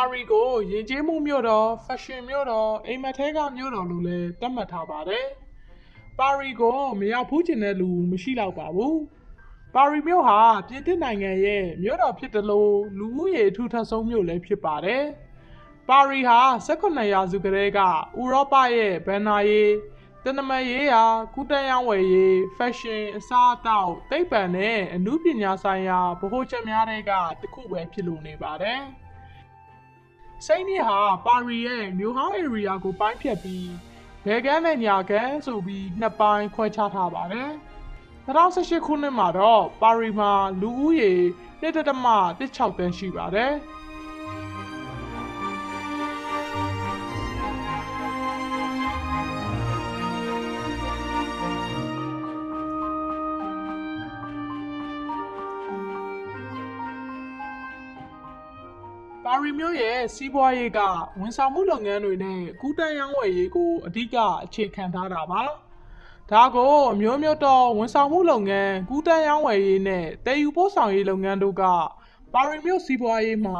ပါရီကိုယဉ်ကျေးမှုမြို့တော်ဖက်ရှင်မြို့တော်အိမ်မက်ထဲကမြို့တော်လို့လည်းသတ်မှတ်ထားပါတယ်။ပါရီကိုမရောက်ဖူးကျင်တဲ့လူမရှိတော့ပါဘူး။ပါရီမြို့ဟာပြင်သစ်နိုင်ငံရဲ့မြို့တော်ဖြစ်တယ်လို့လူဦးရေအထူးထပ်ဆုံးမြို့လည်းဖြစ်ပါတယ်။ပါရီဟာ18ရာစုကလေးကဥရောပရဲ့ဘန်နာရေးတနမရေးရာကုတန်ရောင်းဝယ်ရေးဖက်ရှင်အစားအသောက်သိပ္ပံနဲ့အမှုပညာဆိုင်ရာဗဟိုချက်များတွေကတစ်ခုပဲဖြစ်လို့နေပါတယ်။ စိတ်မြစ်ဟာပါရီရဲ့မြို့ဟောင်း area ကိုပိုင်းဖြတ်ပြီးဘယ်ကမ်းနဲ့ညာကမ်းဆိုပြီးနှစ်ပိုင်းခွဲခြားထားပါတယ်။2018ခုနှစ်မှာတော့ပါရီမှာလူဦးရေ1.16တန်းရှိပါတယ်။ ပါရီမြို့ရဲ့စီးပွားရေးကဝန်ဆောင်မှုလုပ်ငန်းတွေနဲ့ကူးတန်းရောင်းဝယ်ရေးကိုအဓိကအခြေခံထားတာပါ။ဒါကိုအမျိုးမျိုးသောဝန်ဆောင်မှုလုပ်ငန်းကူးတန်းရောင်းဝယ်ရေးနဲ့တည်ယူပို့ဆောင်ရေးလုပ်ငန်းတို့ကပါရီမြို့စီးပွားရေးမှာ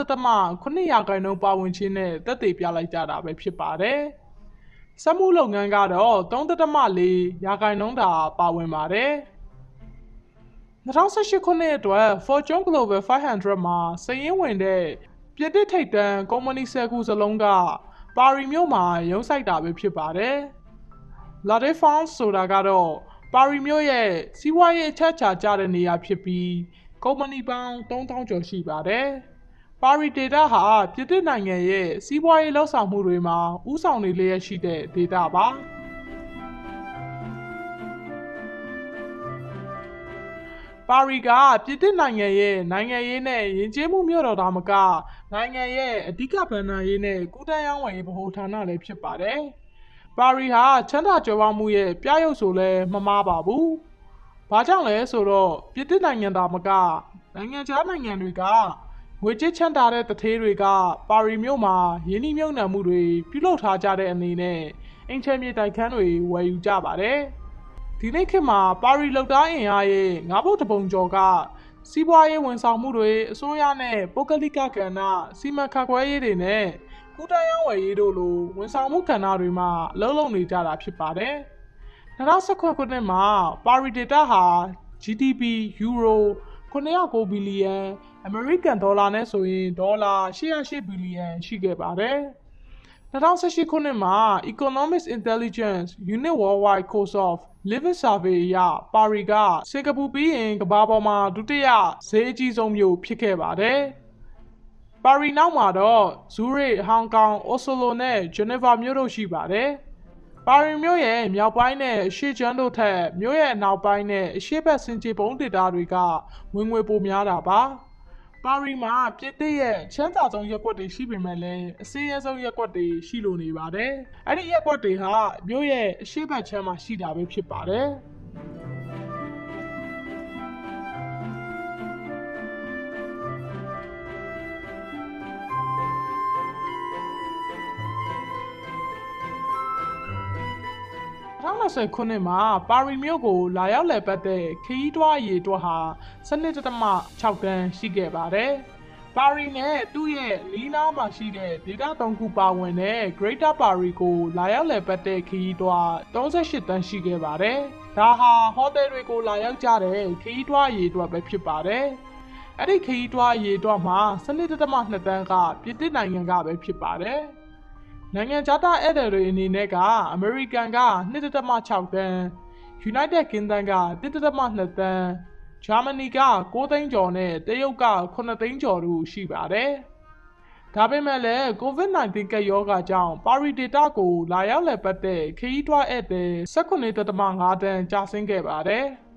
86.9ရာခိုင်နှုန်းပါဝင်ခြင်းနဲ့တက်တည်ပြလိုက်ကြတာပဲဖြစ်ပါတယ်။စက်မှုလုပ်ငန်းကတော့3.4ရာခိုင်နှုန်းသာပါဝင်ပါတယ်။ 2018ခုနှစ်အတွက် Fortune Global 500မှာစာရင်းဝင်တဲ့ပြစ်တစ်ထိပ်တန်းကုမ္ပဏီ10ခုစလုံးကပါရီမြို့မှာရုံးစိုက်တာပဲဖြစ်ပါတယ်။ La Défense ဆိုတာကတော့ပါရီမြို့ရဲ့စီးပွားရေးအချက်အချာကျတဲ့နေရာဖြစ်ပြီးကုမ္ပဏီပေါင်း3000ကျော်ရှိပါတယ်။ပါရီဒေတာဟာပြစ်တစ်နိုင်ငံရဲ့စီးပွားရေးလှုပ်ဆောင်မှုတွေမှာဥဆောင်နေလျက်ရှိတဲ့ဒေတာပါ။ ပါရီကပြည်သစ်နိုင်ငံရဲ့နိုင်ငံရေးနဲ့ယဉ်ကျေးမှုမြို့တော်ဒါမကနိုင်ငံရဲ့အဓိကဗဏ္ဍာရေးနဲ့ကုတန်းရောင်းဝယ်ရေးဗဟိုဌာနလည်းဖြစ်ပါတယ်။ပါရီဟာချမ်းသာကြွယ်ဝမှုရဲ့ပြရုပ်ဆိုလည်းမမှားပါဘူး။ဘာကြောင့်လဲဆိုတော့ပြည်သစ်နိုင်ငံဒါမကနိုင်ငံခြားနိုင်ငံတွေကငွေကြေးချမ်းသာတဲ့တထေးတွေကပါရီမြို့မှာယင်းနှိမ့်မြုပ်နှံမှုတွေပြုလုပ်ထားကြတဲ့အနေနဲ့အင်ချမ်းမြေတိုက်ခန်းတွေဝယ်ယူကြပါတယ်။ ဒီနေ့ခေတ်မှာပါရီလောက်သားအင်အားရဲ့ငါးဘုတ်တပုံကျော်ကစီးပွားရေးဝန်ဆောင်မှုတွေအစိုးရနဲ့ပုဂ္ဂလိကကဏ္ဍစီမံခန့်ခွဲရေးတွေနဲ့ကုတန်းရောင်းဝယ်ရေးတို့လိုဝန်ဆောင်မှုကဏ္ဍတွေမှာအလုပ်လုပ်နေကြတာဖြစ်ပါတယ်။2019ခုနှစ်မှာပါရီဒေတာဟာ GDP ယူရို909ဘီလီယံအမေရိကန်ဒေါ်လာနဲ့ဆိုရင်ဒေါ်လာ808ဘီလီယံရှိခဲ့ပါတယ်။2018ခုနှစ်မှာ Economics Intelligence Unit Worldwide Cost of Living Survey အရပါရီကစင်ကာပူပြီးရင်ကမ္ဘာပေါ်မှာဒုတိယဈေးအကြီးဆုံးမြို့ဖြစ်ခဲ့ပါတယ်။ပါရီနောက်မှာတော့ဇူးရစ်၊ဟောင်ကောင်၊အိုဆိုလိုနဲ့ဂျနီဗာမြို့တို့ရှိပါတယ်။ပါရီမြို့ရဲ့မြောက်ပိုင်းနဲ့အရှေ့ကျွန်းတို့ထက်မြို့ရဲ့အနောက်ပိုင်းနဲ့အရှေ့ဘက်ဆင်ခြေဖုံးဒေသတွေကဝင်ငွေပိုများတာပါ။ ပါရီမှာပြစ်တစ်ရဲ့ချမ်းသာဆုံးရပ်ကွက်တွေရှိပေမဲ့လည်းအစင်းရဲဆုံးရပ်ကွက်တွေရှိလို့နေပါတယ်။အဲ့ဒီရပ်ကွက်တွေဟာမြို့ရဲ့အရှေ့ဘက်ခြမ်းမှာရှိတာပဲဖြစ်ပါတယ်။ 2020ခုနှစ်မှာပါရီမြို့ကိုလာရောက်လည်ပတ်တဲ့ခရီးတွားအရေအတွက်ဟာ12.6တန်းရှိခဲ့ပါတယ်။ပါရီနဲ့သူ့ရဲ့လီနားမှာရှိတဲ့ဒေသသုံးခုပါဝင်တဲ့ Greater Paris ကိုလာရောက်လည်ပတ်တဲ့ခရီးတွား38တန်းရှိခဲ့ပါတယ်။ဒါဟာဟိုတယ်တွေကိုလာရောက်ကြတဲ့ခရီးတွားအရေအတွက်ပဲဖြစ်ပါတယ်။အဲ့ဒီခရီးတွားအရေအတွက်မှာ12.2တန်းကပြည်သစ်နိုင်ငံကပဲဖြစ်ပါတယ်။ နိုင်ငံခြားသားဧည့်သည်တွေအနေနဲ့ကအမေရိကန်က2.6တန်း၊ United Kingdom က1.2တန်း၊ဂျာမနီက6သိန်းကျော်နဲ့တရုတ်က9သိန်းကျော်တို့ရှိပါတယ်။ဒါပေမဲ့လည်း COVID-19 ကပ်ရောဂါကြောင့်ပါရီဒေတာကို လာရောက်လည်ပတ်တဲ့ခရီးတွားဧည့်သည်18.5တန်းကျဆင်းခဲ့ပါတယ်။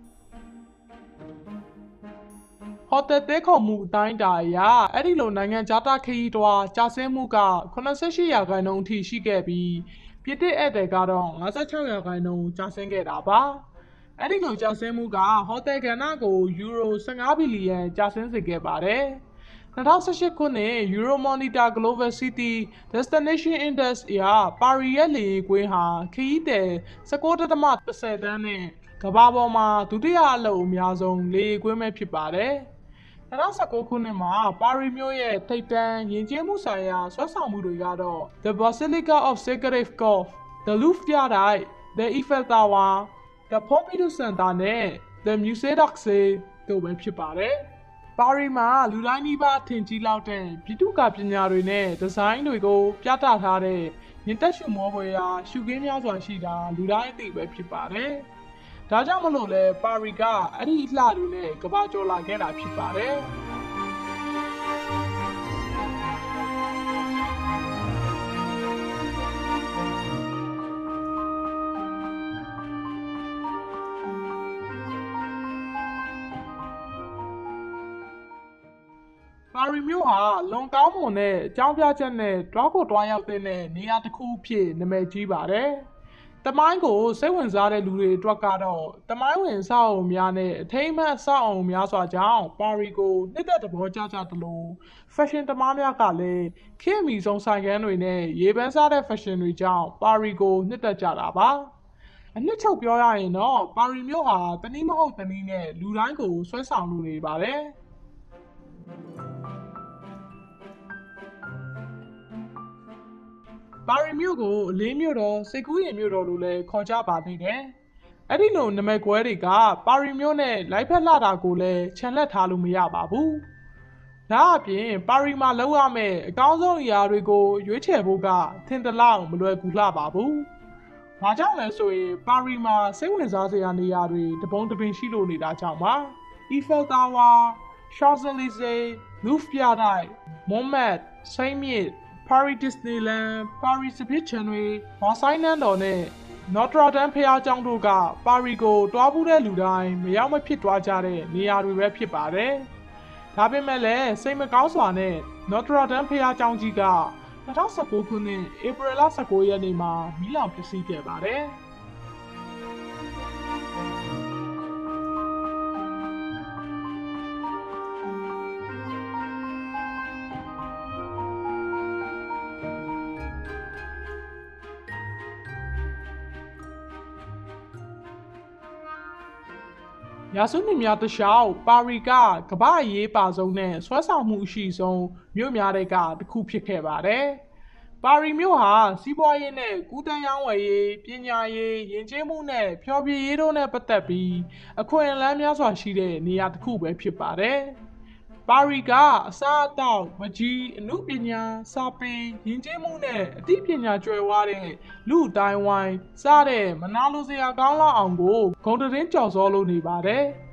ဟိုတယ်တဲခေါ်မှုအတိုင်းအတာအရအဲ့ဒီလိုနိုင်ငံခြားသားခရီးတွားကျဆင်းမှုက88ရာခိုင်နှုန်းအထိရှိခဲ့ပြီးပြည်တစ်ဧည့်သည်ကတော့56ရာခိုင်နှုန်းကျဆင်းခဲ့တာပါအဲ့ဒီလိုကျဆင်းမှုကဟိုတယ်ကဏ္ဍကိုယူရို15ဘီလီယံကျဆင်းစေခဲ့ပါတယ်2018ခုနှစ် Euromonitor Global City Destination Index အရပါရီရဲ့လေယာဉ်ကွင်းဟာခရီးသည်19.10တန်းနဲ့ကမ္ဘာပေါ်မှာဒုတိယအလုပ်အများဆုံးလေယာဉ်ကွင်းပဲဖြစ်ပါတယ်။ 2019ခုနှစ်မှာပါရီမြို့ရဲ့ထိပ်တန်းယဉ်ကျေးမှုဆိုင်ရာဆွဲဆောင်မှုတွေကတော့ The Basilica of Sacred Cough, The Louvre ပြတိုက် The Eiffel Tower, The Pompidou Center နဲ့ The Musée d'Orsay တို့ပဲဖြစ်ပါတယ်။ပါရီမှာလူတိုင်းနီးပါးထင်ကြီးလောက်တဲ့ပြည်သူ့ကပညာတွေနဲ့ဒီဇိုင်းတွေကို ပြသထားတဲ့ရင်တက်ရှုမောဖွယ်ရာရှုခင်းများစွာရှိတာလူတိုင်းအသိပဲဖြစ်ပါတယ်။ ဒါကြောင့်မလို့လဲပါရီကအဲ့ဒီအလှတွေနဲ့ကဘာကျော်လာခဲ့တာဖြစ်ပါတယ်။ပါရီမြို့ဟာလွန်ကောင်းမွန်တဲ့အကြောင်းပြချက်နဲ့တွားကိုတွားရောက်တဲ့နေရာတစ်ခုဖြစ်နာမည်ကြီးပါတယ်။ တမိုင်းကိုစိတ်ဝင်စားတဲ့လူတွေအတွက်ကတော့တမိုင်းဝင်အဆောက်အုံများနဲ့အထိမ်းအမှတ်အဆောက်အုံများစွာကြောင့်ပါရီကိုနှစ်သက်သဘောကျကြသလိုဖက်ရှင်သမားများကလည်းခေတ်အမီဆုံးဆိုင်ကန်းတွေနဲ့ရေပန်းစားတဲ့ဖက်ရှင်တွေကြောင့်ပါရီကိုနှစ်သက်ကြတာပါ။အနှစ်ချုပ်ပြောရရင်တော့ပါရီမြို့ဟာတနည်းမဟုတ်တနည်းနဲ့လူတိုင်းကိုဆွဲဆောင်လူနေပါတယ်။ ပါရီမြို့ကိုအလေးမြို့တော်စိတ်ကူးရင်မြို့တော်လို့လည်းခေါ်ကြပါသေးတယ်။အဲ့ဒီလိုနာမည်ကွဲတွေကပါရီမြို့နဲ့လိုက်ဖက်လာတာကိုလည်းခြံလက်ထားလို့မရပါဘူး။ဒါအပြင်ပါရီမှာလောက်ရမယ့်အကောင်းဆုံးအရာတွေကိုရွေးချယ်ဖို့ကထင်တလောက်မလွယ်ကူလှပါဘူး။ဘာကြောင့်လဲဆိုရင်ပါရီမှာစိတ်ဝင်စားစရာနေရာတွေတပုံးတပင်ရှိလို့နေတာကြောင့်ပါ။ Eiffel Tower, Champs-Élysées, Louvre ပြတိုက် Montmartre, Saint-Myth Paris Disneyland Paris စပစ်ချန်တွေဘာဆိုင်နန်းတော်နဲ့ Notre Dame ဖျားကျောင်းတို့ကပါရီကိုတွားဘူးတဲ့လူတိုင်းမရောက်မဖြစ်တွားကြတဲ့နေရာတွေပဲဖြစ်ပါတယ်။ဒါပေမဲ့လည်းစိတ်မကောင်းစွာနဲ့ Notre Dame ဖျားကျောင်းကြီးက2019ခုနှစ်ဧပြီလ19ရက်နေ့မှာမီးလောင်ပျက်စီးခဲ့ပါတယ်။ ရာစုနှစ်များတစ်လျှောက်ပါရီကကမ္ဘာအရေးပါဆုံးနဲ့ဆွဲဆောင်မှုအရှိဆုံးမြို့များတွေကတစ်ခုဖြစ်ခဲ့ပါတယ်။ပါရီမြို့ဟာစီးပွားရေးနဲ့ကူးတန်းရောင်းဝယ်ရေးပညာရေးယဉ်ကျေးမှုနဲ့ဖျော်ဖြေရေးတို့နဲ့ပတ်သက်ပြီးအခွင့်အလမ်းများစွာရှိတဲ့နေရာတစ်ခုပဲဖြစ်ပါတယ်။ ပါရီကအစားအသောက်မကြီးအမှုပညာစာပေယဉ်ကျေးမှုနဲ့အသိပညာကျွယ်ဝတဲ့လူအတိုင်းဝိုင်းစတဲ့မနာလိုစရာကောင်းလောက်အောင်ကိုဂုံတရင်ကြော်စောလို့နေပါတယ်။